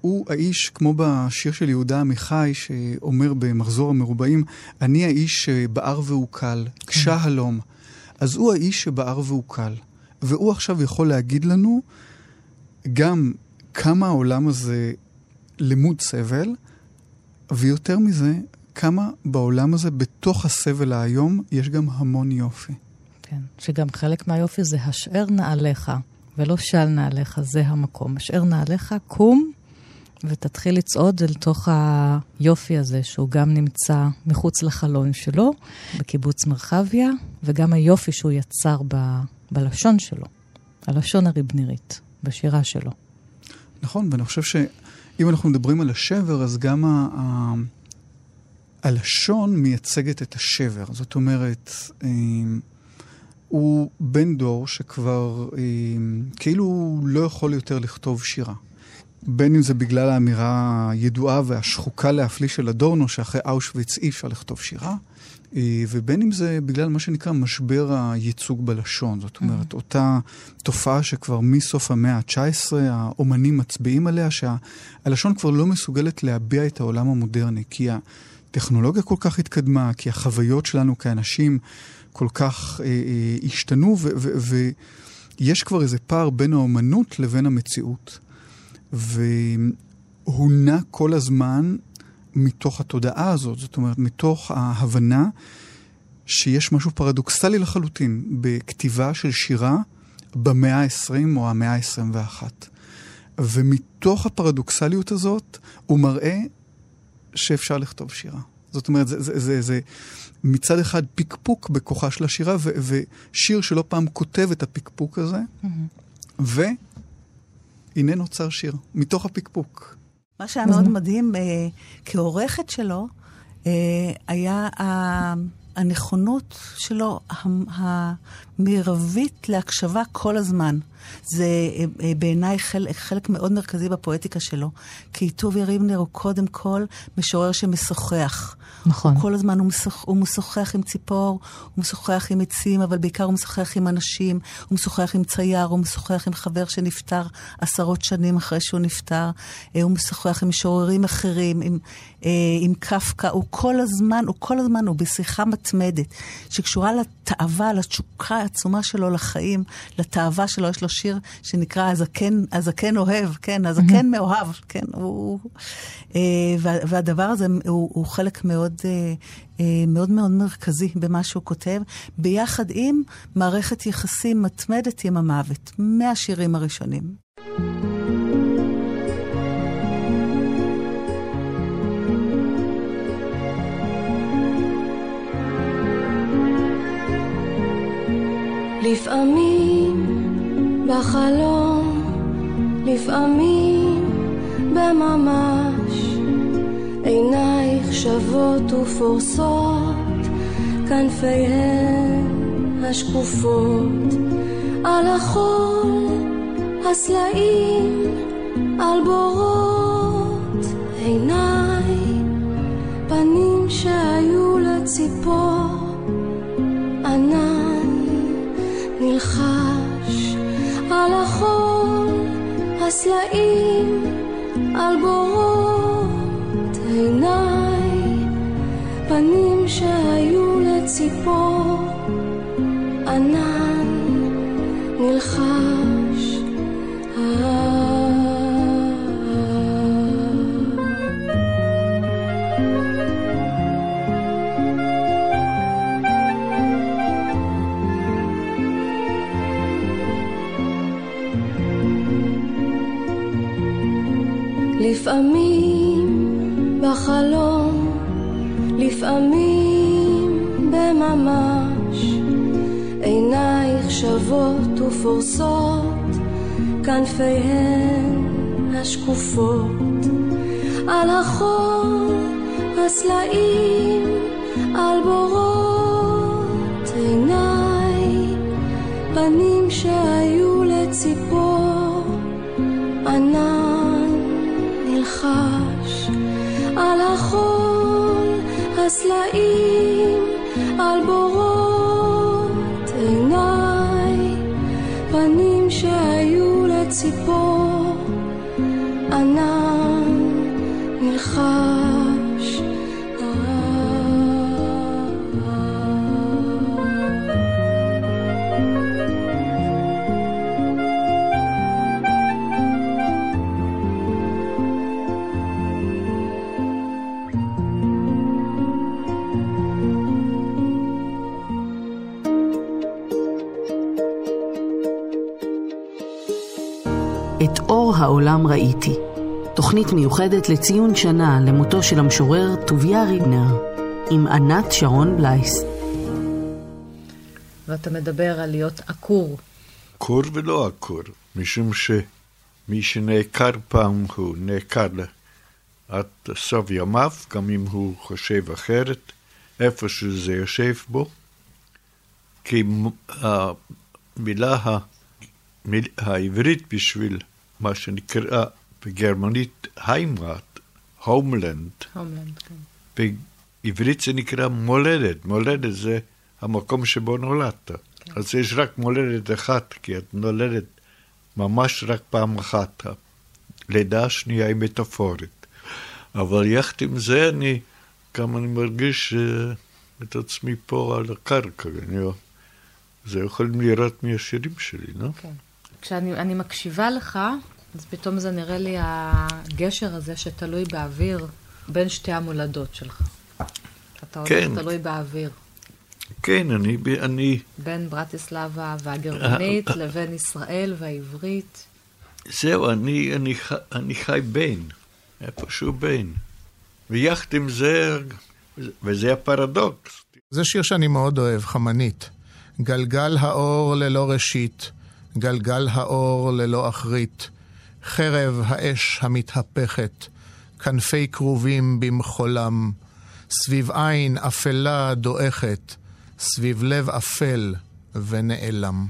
הוא האיש, כמו בשיר של יהודה עמיחי, שאומר במחזור המרובעים, אני האיש שבער והוא קל, קשה כן. הלום. אז הוא האיש שבער והוא קל. והוא עכשיו יכול להגיד לנו גם כמה העולם הזה למוד סבל, ויותר מזה, כמה בעולם הזה, בתוך הסבל האיום, יש גם המון יופי. כן, שגם חלק מהיופי זה השאר נעליך, ולא של נעליך, זה המקום. השאר נעליך, קום ותתחיל לצעוד אל תוך היופי הזה, שהוא גם נמצא מחוץ לחלון שלו, בקיבוץ מרחביה, וגם היופי שהוא יצר ב, בלשון שלו, הלשון הריבנירית, בשירה שלו. נכון, ואני חושב שאם אנחנו מדברים על השבר, אז גם ה... הלשון מייצגת את השבר. זאת אומרת, אה, הוא בן דור שכבר אה, כאילו לא יכול יותר לכתוב שירה. בין אם זה בגלל האמירה הידועה והשחוקה להפליא של אדורנו, שאחרי אושוויץ אי אפשר לכתוב שירה, אה, ובין אם זה בגלל מה שנקרא משבר הייצוג בלשון. זאת אומרת, mm-hmm. אותה תופעה שכבר מסוף המאה ה-19 האומנים מצביעים עליה, שהלשון כבר לא מסוגלת להביע את העולם המודרני, כי הטכנולוגיה כל כך התקדמה, כי החוויות שלנו כאנשים כל כך אה, אה, השתנו, ויש כבר איזה פער בין האומנות לבין המציאות. והוא נע כל הזמן מתוך התודעה הזאת, זאת אומרת, מתוך ההבנה שיש משהו פרדוקסלי לחלוטין בכתיבה של שירה במאה ה-20 או המאה ה-21. ומתוך הפרדוקסליות הזאת הוא מראה שאפשר לכתוב שירה. זאת אומרת, זה, זה, זה, זה מצד אחד פקפוק בכוחה של השירה, ו, ושיר שלא פעם כותב את הפקפוק הזה, mm-hmm. והנה נוצר שיר, מתוך הפקפוק. מה שהיה מאוד מדהים, אה, כעורכת שלו, אה, היה הנכונות שלו המרבית להקשבה כל הזמן. זה אה, אה, בעיניי חלק, חלק מאוד מרכזי בפואטיקה שלו. כי טוביה ריבנר הוא קודם כל משורר שמשוחח. נכון. כל הזמן הוא, משוח, הוא משוחח עם ציפור, הוא משוחח עם עצים, אבל בעיקר הוא משוחח עם אנשים, הוא משוחח עם צייר, הוא משוחח עם חבר שנפטר עשרות שנים אחרי שהוא נפטר, אה, הוא משוחח עם משוררים אחרים, עם, עם קפקא, הוא כל הזמן, הוא כל הזמן, הוא בשיחה מתמדת, שקשורה לתאווה, לתשוקה העצומה שלו לחיים, לתאווה שלו, יש לו שיר שנקרא הזקן, הזקן אוהב, כן, הזקן mm-hmm. מאוהב, כן, הוא... אה, והדבר הזה הוא, הוא חלק מאוד, אה, אה, מאוד מאוד מרכזי במה שהוא כותב, ביחד עם מערכת יחסים מתמדת עם המוות, מהשירים הראשונים. לפעמים בחלום, לפעמים בממש, עינייך שוות ופורסות, כנפיהן השקופות, על החול, הסלעים, על בורות עיניי, פנים שהיו לציפור, ענן נלחם. על החול, הסלעים, על בורות עיניי, פנים שהיו לציפור, ענן נלחש. לפעמים בחלום, לפעמים בממש, עינייך שוות ופורסות, כנפיהן השקופות, על החול, הסלעים, על בורות עיניי, פנים שהיו לציפור, ענן נחש על החול, הסלעים, על בורות אור העולם ראיתי. תוכנית מיוחדת לציון שנה למותו של המשורר טוביה ריבנר, עם ענת שרון בלייס. ואתה מדבר על להיות עקור. עקור ולא עקור, משום שמי שנעקר פעם הוא נעקר עד סוף ימיו, גם אם הוא חושב אחרת, איפה שזה יושב בו. כי המילה העברית בשביל מה שנקרא בגרמנית היימרט, הומלנד. הומלנד, כן. בעברית זה נקרא מולדת. מולדת זה המקום שבו נולדת. כן. אז יש רק מולדת אחת, כי את נולדת ממש רק פעם אחת. הלידה השנייה היא מטאפורית. אבל יחד עם זה אני, גם אני מרגיש uh, את עצמי פה על הקרקע. אני, זה יכולים לראות מהשירים שלי, לא? כן. כשאני מקשיבה לך, אז פתאום זה נראה לי הגשר הזה שתלוי באוויר בין שתי המולדות שלך. אתה כן. הולך תלוי באוויר. כן, אני... אני... בין ברטיסלבה והגרמנית לבין ישראל והעברית. זהו, אני, אני, אני חי בין, איפשהו בין. ויחד עם זה, וזה הפרדוקס. זה שיר שאני מאוד אוהב, חמנית. גלגל האור ללא ראשית, גלגל האור ללא אחרית, חרב האש המתהפכת, כנפי כרובים במחולם, סביב עין אפלה דועכת, סביב לב אפל ונעלם.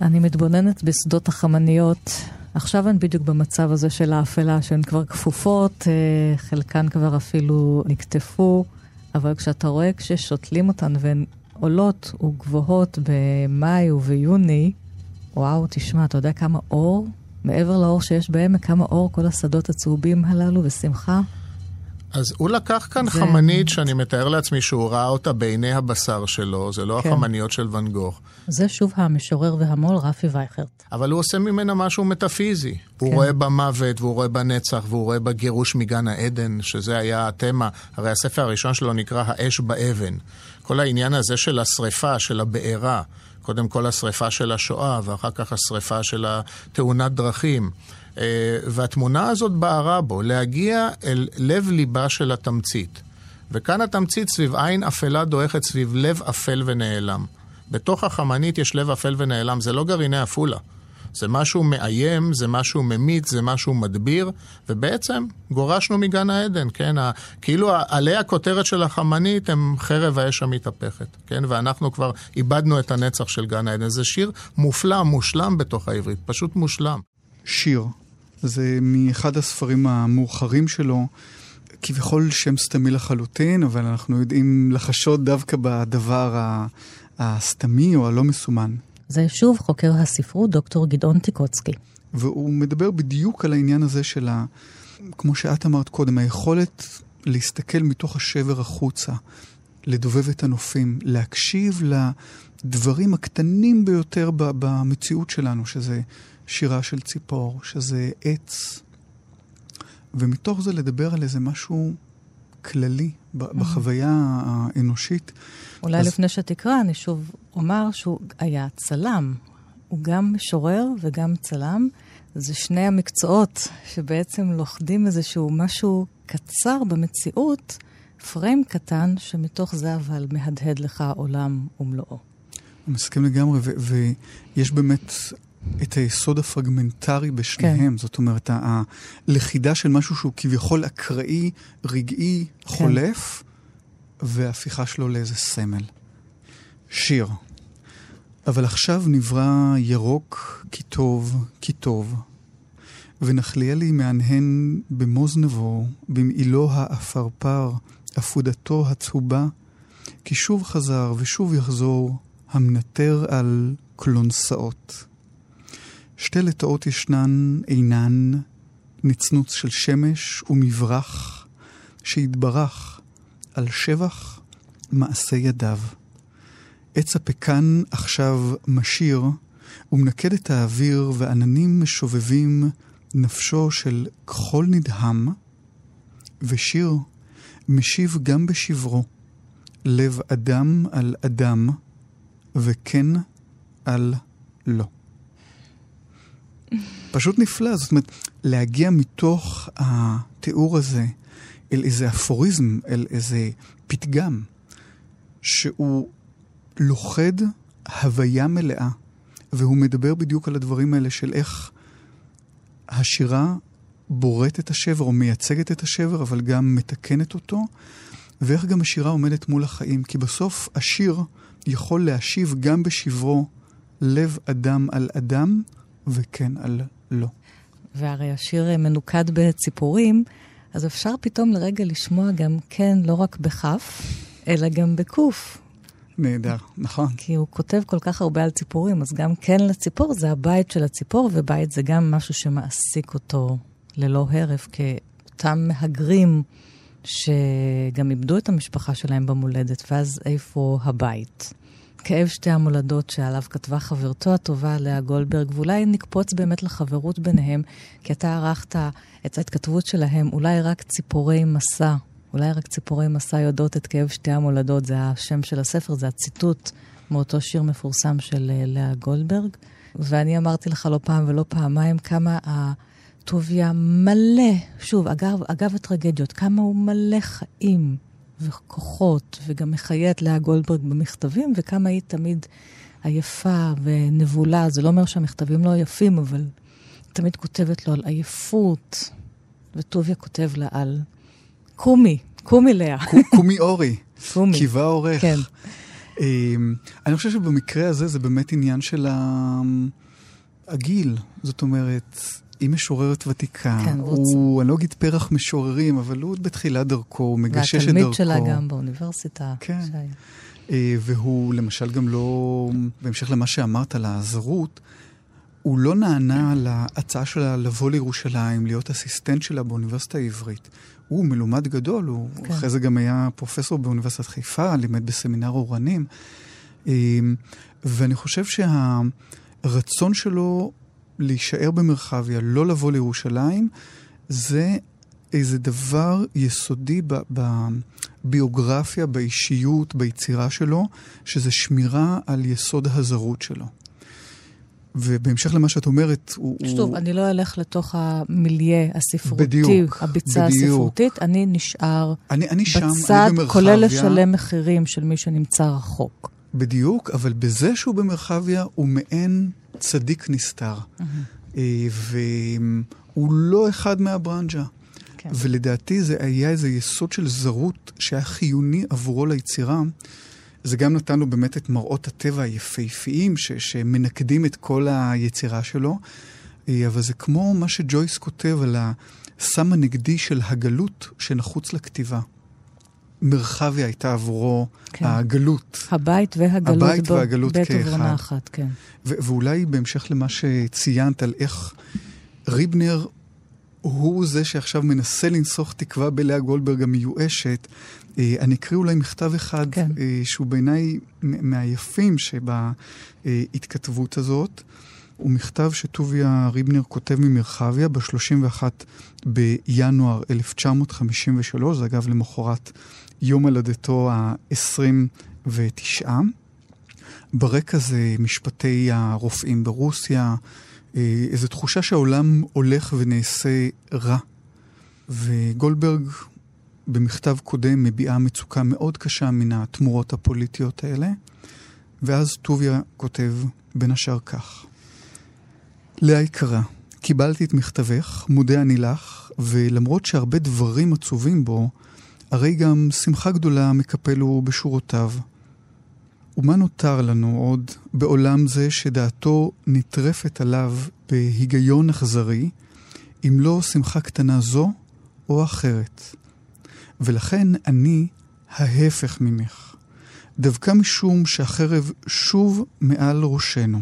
אני מתבוננת בשדות החמניות. עכשיו הן בדיוק במצב הזה של האפלה, שהן כבר כפופות, אה, חלקן כבר אפילו נקטפו, אבל כשאתה רואה כששותלים אותן והן עולות וגבוהות במאי וביוני, וואו, תשמע, אתה יודע כמה אור, מעבר לאור שיש בעמק, כמה אור כל השדות הצהובים הללו ושמחה? אז הוא לקח כאן זה- חמנית שאני מתאר לעצמי שהוא ראה אותה בעיני הבשר שלו, זה לא כן. החמניות של ואן גוך. זה שוב המשורר והמו"ל רפי וייכרט. אבל הוא עושה ממנה משהו מטאפיזי. הוא כן. רואה במוות, והוא רואה בנצח, והוא רואה בגירוש מגן העדן, שזה היה התמה. הרי הספר הראשון שלו נקרא האש באבן. כל העניין הזה של השריפה, של הבעירה, קודם כל השריפה של השואה, ואחר כך השריפה של התאונת דרכים. אה, והתמונה הזאת בערה בו, להגיע אל לב-ליבה של התמצית. וכאן התמצית סביב עין אפלה דועכת, סביב לב אפל ונעלם. בתוך החמנית יש לב אפל ונעלם, זה לא גרעיני עפולה. זה משהו מאיים, זה משהו ממית, זה משהו מדביר, ובעצם גורשנו מגן העדן, כן? ה- כאילו עלי הכותרת של החמנית הם חרב האש המתהפכת, כן? ואנחנו כבר איבדנו את הנצח של גן העדן. זה שיר מופלא, מושלם בתוך העברית, פשוט מושלם. שיר. זה מאחד הספרים המאוחרים שלו, כביכול שם סתמי לחלוטין, אבל אנחנו יודעים לחשוד דווקא בדבר הסתמי או הלא מסומן. זה שוב חוקר הספרות דוקטור גדעון טיקוצקי. והוא מדבר בדיוק על העניין הזה של ה... כמו שאת אמרת קודם, היכולת להסתכל מתוך השבר החוצה, לדובב את הנופים, להקשיב לדברים הקטנים ביותר במציאות שלנו, שזה שירה של ציפור, שזה עץ, ומתוך זה לדבר על איזה משהו כללי ב- בחוויה האנושית. אולי אז- לפני שתקרא, אני שוב אומר שהוא היה צלם. הוא גם משורר וגם צלם. זה שני המקצועות שבעצם לוכדים איזשהו משהו קצר במציאות, פריים קטן, שמתוך זה אבל מהדהד לך עולם ומלואו. אני מסכים לגמרי, ויש באמת את היסוד הפרגמנטרי בשניהם. כן. זאת אומרת, הלכידה של משהו שהוא כביכול אקראי, רגעי, כן. חולף, והפיכה שלו לאיזה סמל. שיר. אבל עכשיו נברא ירוק כי טוב, כי טוב, ונחליאלי מהנהן במוז נבו, במעילו העפרפר, עפודתו הצהובה, כי שוב חזר ושוב יחזור, המנטר על קלונסאות. שתי לטאות ישנן אינן, נצנוץ של שמש ומברח, שהתברך על שבח מעשה ידיו. עץ הפקן עכשיו משיר, ומנקד את האוויר, ועננים משובבים נפשו של כחול נדהם, ושיר משיב גם בשברו, לב אדם על אדם, וכן על לא. פשוט נפלא, זאת אומרת, להגיע מתוך התיאור הזה אל איזה אפוריזם, אל איזה פתגם, שהוא לוכד הוויה מלאה, והוא מדבר בדיוק על הדברים האלה של איך השירה בוראת את השבר או מייצגת את השבר, אבל גם מתקנת אותו, ואיך גם השירה עומדת מול החיים. כי בסוף השיר יכול להשיב גם בשברו לב אדם על אדם, וכן על לא. והרי השיר מנוקד בציפורים, אז אפשר פתאום לרגע לשמוע גם כן, לא רק בכף, אלא גם בקוף. נהדר, נכון. כי הוא כותב כל כך הרבה על ציפורים, אז גם כן לציפור זה הבית של הציפור, ובית זה גם משהו שמעסיק אותו ללא הרף, כאותם מהגרים שגם איבדו את המשפחה שלהם במולדת, ואז איפה הבית? כאב שתי המולדות שעליו כתבה חברתו הטובה לאה גולדברג, ואולי נקפוץ באמת לחברות ביניהם, כי אתה ערכת את ההתכתבות שלהם, אולי רק ציפורי מסע, אולי רק ציפורי מסע יודעות את כאב שתי המולדות, זה השם של הספר, זה הציטוט מאותו שיר מפורסם של אה, לאה גולדברג. ואני אמרתי לך לא פעם ולא פעמיים כמה הטוביה מלא, שוב, אגב, אגב הטרגדיות, כמה הוא מלא חיים וכוחות, וגם מחיה את לאה גולדברג במכתבים, וכמה היא תמיד עייפה ונבולה. זה לא אומר שהמכתבים לא יפים, אבל תמיד כותבת לו על עייפות, וטוביה כותב לה על קומי, קומי לאה. קומי אורי. קומי. קיבה עורך. כן. אמ, אני חושב שבמקרה הזה זה באמת עניין של הגיל. זאת אומרת, היא משוררת ותיקה. כן, הוא, אני לא אגיד פרח משוררים, אבל הוא עוד בתחילת דרכו, הוא מגשש את דרכו. והתלמיד שלה גם באוניברסיטה. כן. שהיה. אה, והוא למשל גם לא, בהמשך למה שאמרת על הזרות, הוא לא נענה להצעה שלה לבוא לירושלים, להיות אסיסטנט שלה באוניברסיטה העברית. הוא מלומד גדול, הוא כן. אחרי זה גם היה פרופסור באוניברסיטת חיפה, לימד בסמינר אורנים. אה, ואני חושב שהרצון שלו להישאר במרחביה, לא לבוא לירושלים, זה איזה דבר יסודי בביוגרפיה, באישיות, ביצירה שלו, שזה שמירה על יסוד הזרות שלו. ובהמשך למה שאת אומרת, הוא... שוב, הוא... אני לא אלך לתוך המיליה הספרותי, בדיוק, הביצה בדיוק. הספרותית, אני נשאר אני, אני שם, בצד, אני במרחביה. כולל לשלם מחירים של מי שנמצא רחוק. בדיוק, אבל בזה שהוא במרחביה הוא מעין צדיק נסתר. אה, והוא לא אחד מהברנז'ה. כן. ולדעתי זה היה איזה יסוד של זרות שהיה חיוני עבורו ליצירה. זה גם נתן לו באמת את מראות הטבע היפהפיים ש- שמנקדים את כל היצירה שלו. אה, אבל זה כמו מה שג'ויס כותב על הסם הנגדי של הגלות שנחוץ לכתיבה. מרחביה הייתה עבורו כן. הגלות. הבית והגלות הבית בו, והגלות בעת כאחד. ובעונה אחת, כן. ו- ואולי בהמשך למה שציינת על איך ריבנר הוא זה שעכשיו מנסה לנסוך תקווה בלאה גולדברג המיואשת, אני אקריא אולי מכתב אחד כן. אה, שהוא בעיניי מהיפים שבהתכתבות הזאת. הוא מכתב שטוביה ריבנר כותב ממרחביה ב-31 בינואר 1953, זה אגב למחרת יום הולדתו ה-29. ברקע זה משפטי הרופאים ברוסיה, אה, איזו תחושה שהעולם הולך ונעשה רע. וגולדברג במכתב קודם מביעה מצוקה מאוד קשה מן התמורות הפוליטיות האלה, ואז טוביה כותב בין השאר כך: לאה יקרה, קיבלתי את מכתבך, מודה אני לך, ולמרות שהרבה דברים עצובים בו, הרי גם שמחה גדולה מקפלו בשורותיו. ומה נותר לנו עוד בעולם זה שדעתו נטרפת עליו בהיגיון אכזרי, אם לא שמחה קטנה זו או אחרת. ולכן אני ההפך ממך. דווקא משום שהחרב שוב מעל ראשנו.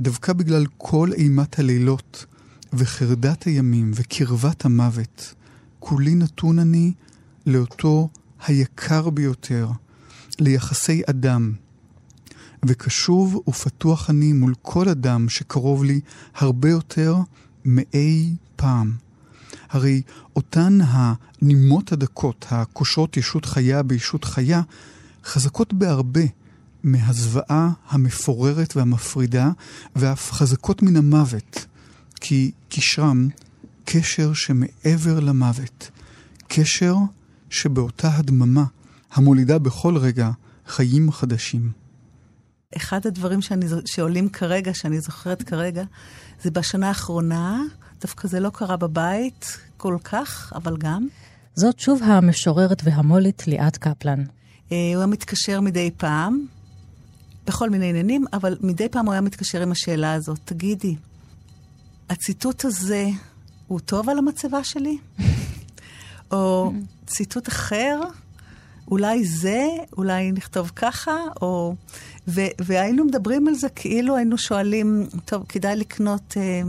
דווקא בגלל כל אימת הלילות וחרדת הימים וקרבת המוות, כולי נתון אני לאותו היקר ביותר, ליחסי אדם, וקשוב ופתוח אני מול כל אדם שקרוב לי הרבה יותר מאי פעם. הרי אותן הנימות הדקות, הקושרות ישות חיה בישות חיה, חזקות בהרבה מהזוועה המפוררת והמפרידה, ואף חזקות מן המוות, כי קשרם קשר שמעבר למוות, קשר שבאותה הדממה המולידה בכל רגע חיים חדשים. אחד הדברים שאני, שעולים כרגע, שאני זוכרת כרגע, זה בשנה האחרונה, דווקא זה לא קרה בבית כל כך, אבל גם. זאת שוב המשוררת והמולית ליאת קפלן. אה, הוא היה מתקשר מדי פעם, בכל מיני עניינים, אבל מדי פעם הוא היה מתקשר עם השאלה הזאת. תגידי, הציטוט הזה הוא טוב על המצבה שלי? או ציטוט אחר? אולי זה, אולי נכתוב ככה, או... ו- והיינו מדברים על זה כאילו היינו שואלים, טוב, כדאי לקנות אה,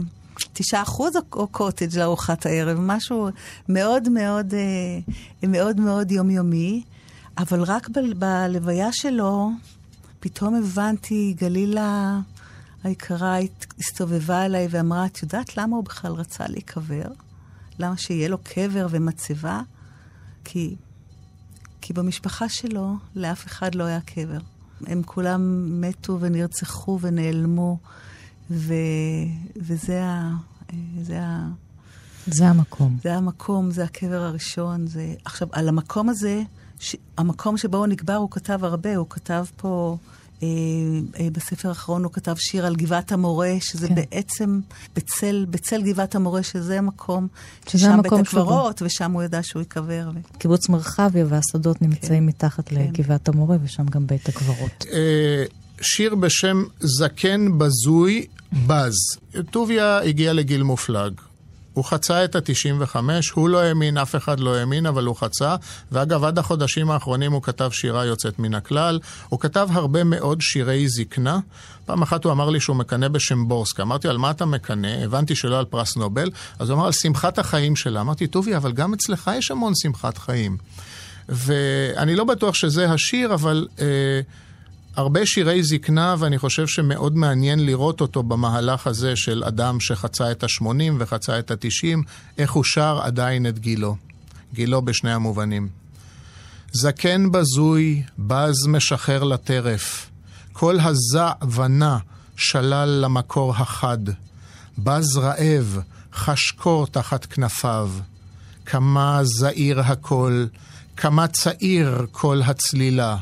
תשעה אחוז או, או קוטג' לארוחת הערב, משהו מאוד מאוד, אה, מאוד מאוד יומיומי, אבל רק ב- בלוויה שלו, פתאום הבנתי, גלילה היקרה הסתובבה אליי ואמרה, את יודעת למה הוא בכלל רצה להיקבר? למה שיהיה לו קבר ומצבה? כי כי במשפחה שלו לאף אחד לא היה קבר. הם כולם מתו ונרצחו ונעלמו, ו... וזה ה... זה ה... זה המקום. זה המקום, זה הקבר הראשון. זה... עכשיו, על המקום הזה, ש... המקום שבו הוא נקבר, הוא כתב הרבה. הוא כתב פה, בספר האחרון הוא כתב שיר על גבעת המורה, שזה כן. בעצם בצל, בצל גבעת המורה, שזה המקום, שזה המקום בית הקברות, שבו. ושם הוא ידע שהוא ייקבר. ו... קיבוץ מרחביה והשדות כן. נמצאים כן. מתחת כן. לגבעת המורה, ושם גם בית הקברות. אה, שיר בשם זקן בזוי בז. טוביה הגיע לגיל מופלג. הוא חצה את ה-95, הוא לא האמין, אף אחד לא האמין, אבל הוא חצה. ואגב, עד החודשים האחרונים הוא כתב שירה יוצאת מן הכלל. הוא כתב הרבה מאוד שירי זקנה. פעם אחת הוא אמר לי שהוא מקנא בשמבורסקה. אמרתי, על מה אתה מקנא? הבנתי שלא על פרס נובל. אז הוא אמר, על שמחת החיים שלה. אמרתי, טובי, אבל גם אצלך יש המון שמחת חיים. ואני לא בטוח שזה השיר, אבל... אה, הרבה שירי זקנה, ואני חושב שמאוד מעניין לראות אותו במהלך הזה של אדם שחצה את ה-80 וחצה את ה-90, איך הוא שר עדיין את גילו. גילו בשני המובנים. זקן בזוי, בז משחרר לטרף. כל הזע ונע שלל למקור החד. בז רעב, חש קור תחת כנפיו. כמה זעיר הקול, כמה צעיר כל הצלילה.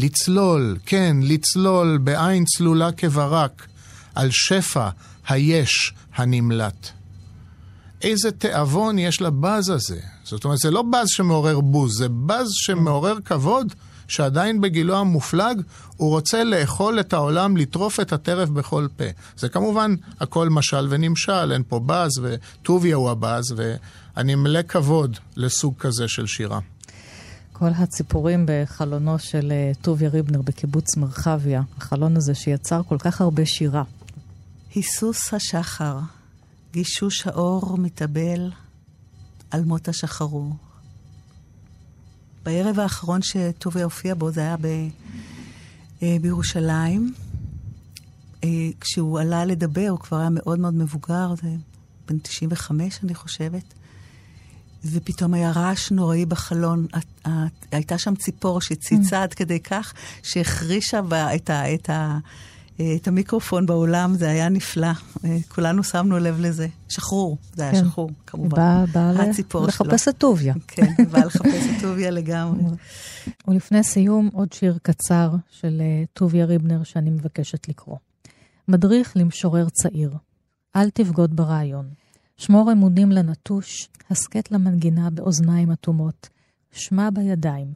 לצלול, כן, לצלול בעין צלולה כברק, על שפע היש הנמלט. איזה תיאבון יש לבאז הזה. זאת אומרת, זה לא באז שמעורר בוז, זה באז שמעורר כבוד, שעדיין בגילו המופלג הוא רוצה לאכול את העולם, לטרוף את הטרף בכל פה. זה כמובן הכל משל ונמשל, אין פה באז, וטוביה הוא הבאז, ואני מלא כבוד לסוג כזה של שירה. כל הציפורים בחלונו של אה, טוביה ריבנר בקיבוץ מרחביה, החלון הזה שיצר כל כך הרבה שירה. היסוס השחר, גישוש האור מתאבל על מות השחרור. בערב האחרון שטוביה הופיע בו, זה היה ב, אה, בירושלים. אה, כשהוא עלה לדבר, הוא כבר היה מאוד מאוד מבוגר, זה בן 95 אני חושבת. ופתאום היה רעש נוראי בחלון. הייתה שם ציפור שציצה mm. עד כדי כך שהחרישה את, ה, את, ה, את המיקרופון באולם, זה היה נפלא. כולנו שמנו לב לזה. שחרור, זה היה כן. שחרור, כמובן. בא, בא לחפש את טוביה. כן, בא לחפש את טוביה לגמרי. ולפני סיום, עוד שיר קצר של אה, טוביה ריבנר שאני מבקשת לקרוא. מדריך למשורר צעיר. אל תבגוד ברעיון. שמור אמונים לנטוש, הסכת למנגינה באוזניים אטומות, שמע בידיים,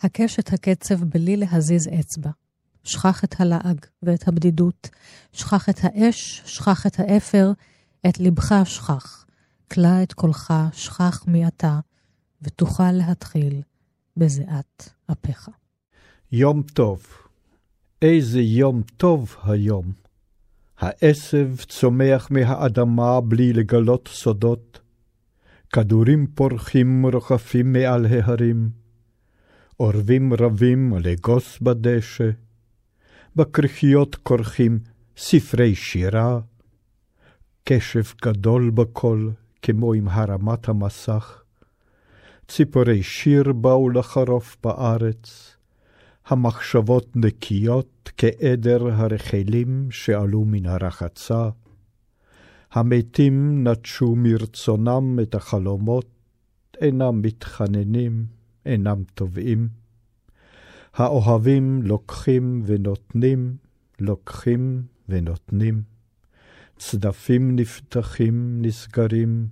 הקש את הקצב בלי להזיז אצבע. שכח את הלעג ואת הבדידות, שכח את האש, שכח את האפר, את לבך שכח. כלה את קולך, שכח מי אתה, ותוכל להתחיל בזיעת אפיך. יום טוב. איזה יום טוב היום. העשב צומח מהאדמה בלי לגלות סודות, כדורים פורחים רוחפים מעל ההרים, אורבים רבים לגוס בדשא, בכרכיות כורכים ספרי שירה, קשב גדול בקול כמו עם הרמת המסך, ציפורי שיר באו לחרוף בארץ, המחשבות נקיות כעדר הרחלים שעלו מן הרחצה. המתים נטשו מרצונם את החלומות, אינם מתחננים, אינם תובעים. האוהבים לוקחים ונותנים, לוקחים ונותנים. צדפים נפתחים, נסגרים.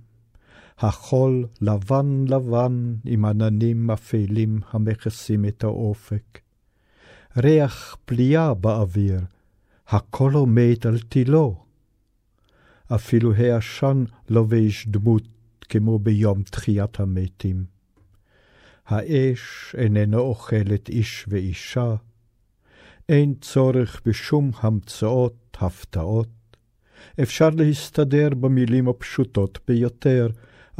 החול לבן לבן עם עננים אפלים המכסים את האופק. ריח פליאה באוויר, הכל עומד על תילו. אפילו העשן לובש דמות כמו ביום תחיית המתים. האש איננה אוכלת איש ואישה, אין צורך בשום המצאות, הפתעות. אפשר להסתדר במילים הפשוטות ביותר,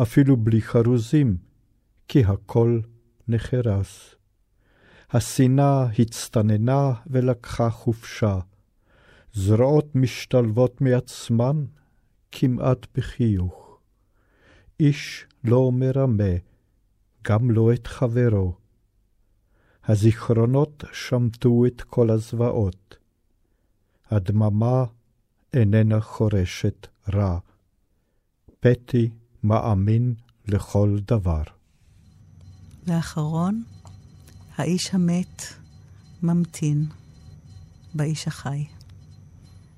אפילו בלי חרוזים, כי הכל נחרס. השנאה הצטננה ולקחה חופשה. זרועות משתלבות מעצמן כמעט בחיוך. איש לא מרמה, גם לא את חברו. הזיכרונות שמטו את כל הזוועות. הדממה איננה חורשת רע. פתי מאמין לכל דבר. ואחרון, האיש המת ממתין. באיש החי.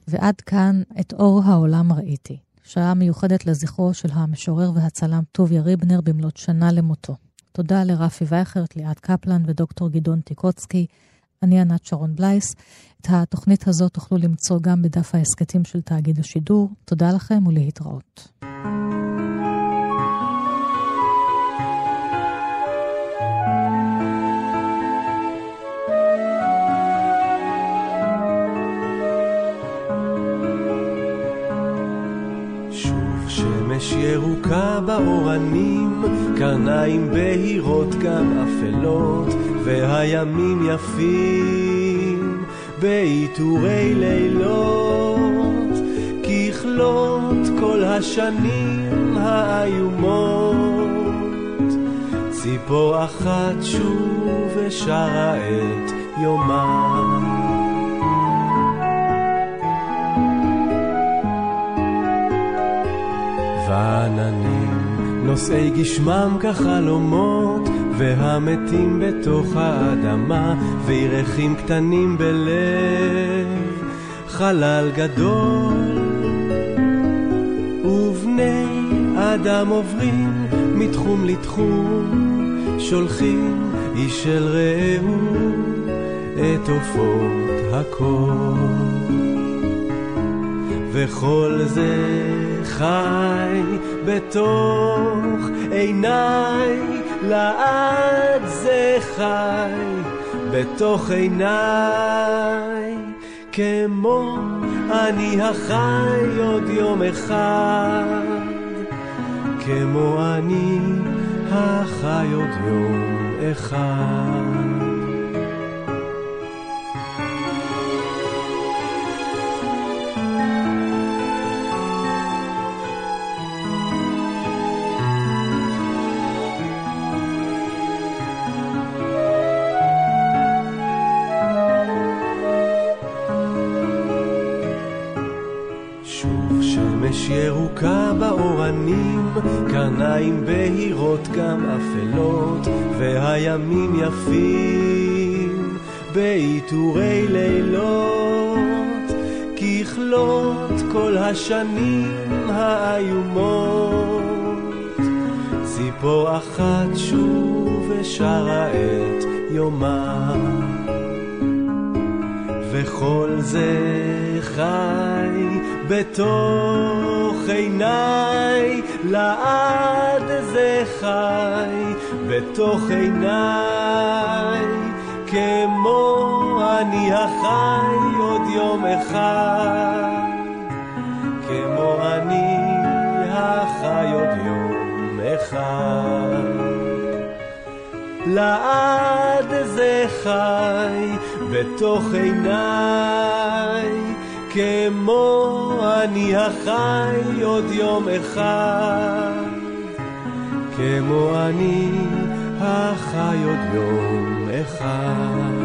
ועד כאן את אור העולם ראיתי. שעה מיוחדת לזכרו של המשורר והצלם טוביה ריבנר במלאת שנה למותו. תודה לרפי וייכרט, ליעד קפלן ודוקטור גדעון טיקוצקי. אני ענת שרון בלייס. את התוכנית הזאת תוכלו למצוא גם בדף ההסכתים של תאגיד השידור. תודה לכם ולהתראות. ירוקה באורנים, קרניים בהירות גם אפלות, והימים יפים בעיטורי לילות, ככלות כל השנים האיומות. ציפור אחת שוב ושרה את יומה. ועננים נושאי גשמם כחלומות והמתים בתוך האדמה וירחים קטנים בלב חלל גדול. ובני אדם עוברים מתחום לתחום שולחים איש אל רעהו את עופות הכל וכל זה חי בתוך עיניי, לעד זה חי בתוך עיניי, כמו אני החי עוד יום אחד, כמו אני החי עוד יום אחד. ירוקה באורנים, קרניים בהירות גם אפלות, והימים יפים בעיטורי לילות, ככלות כל השנים האיומות. ציפור אחת שוב ושרה את יומה, וכל זה חי בתוך עיניי, לעד זה חי. בתוך עיניי, כמו אני החי עוד יום אחד, כמו אני החי עוד יום אחד. לעד זה חי בתוך עיניי כמו אני החי עוד יום אחד, כמו אני החי עוד יום אחד.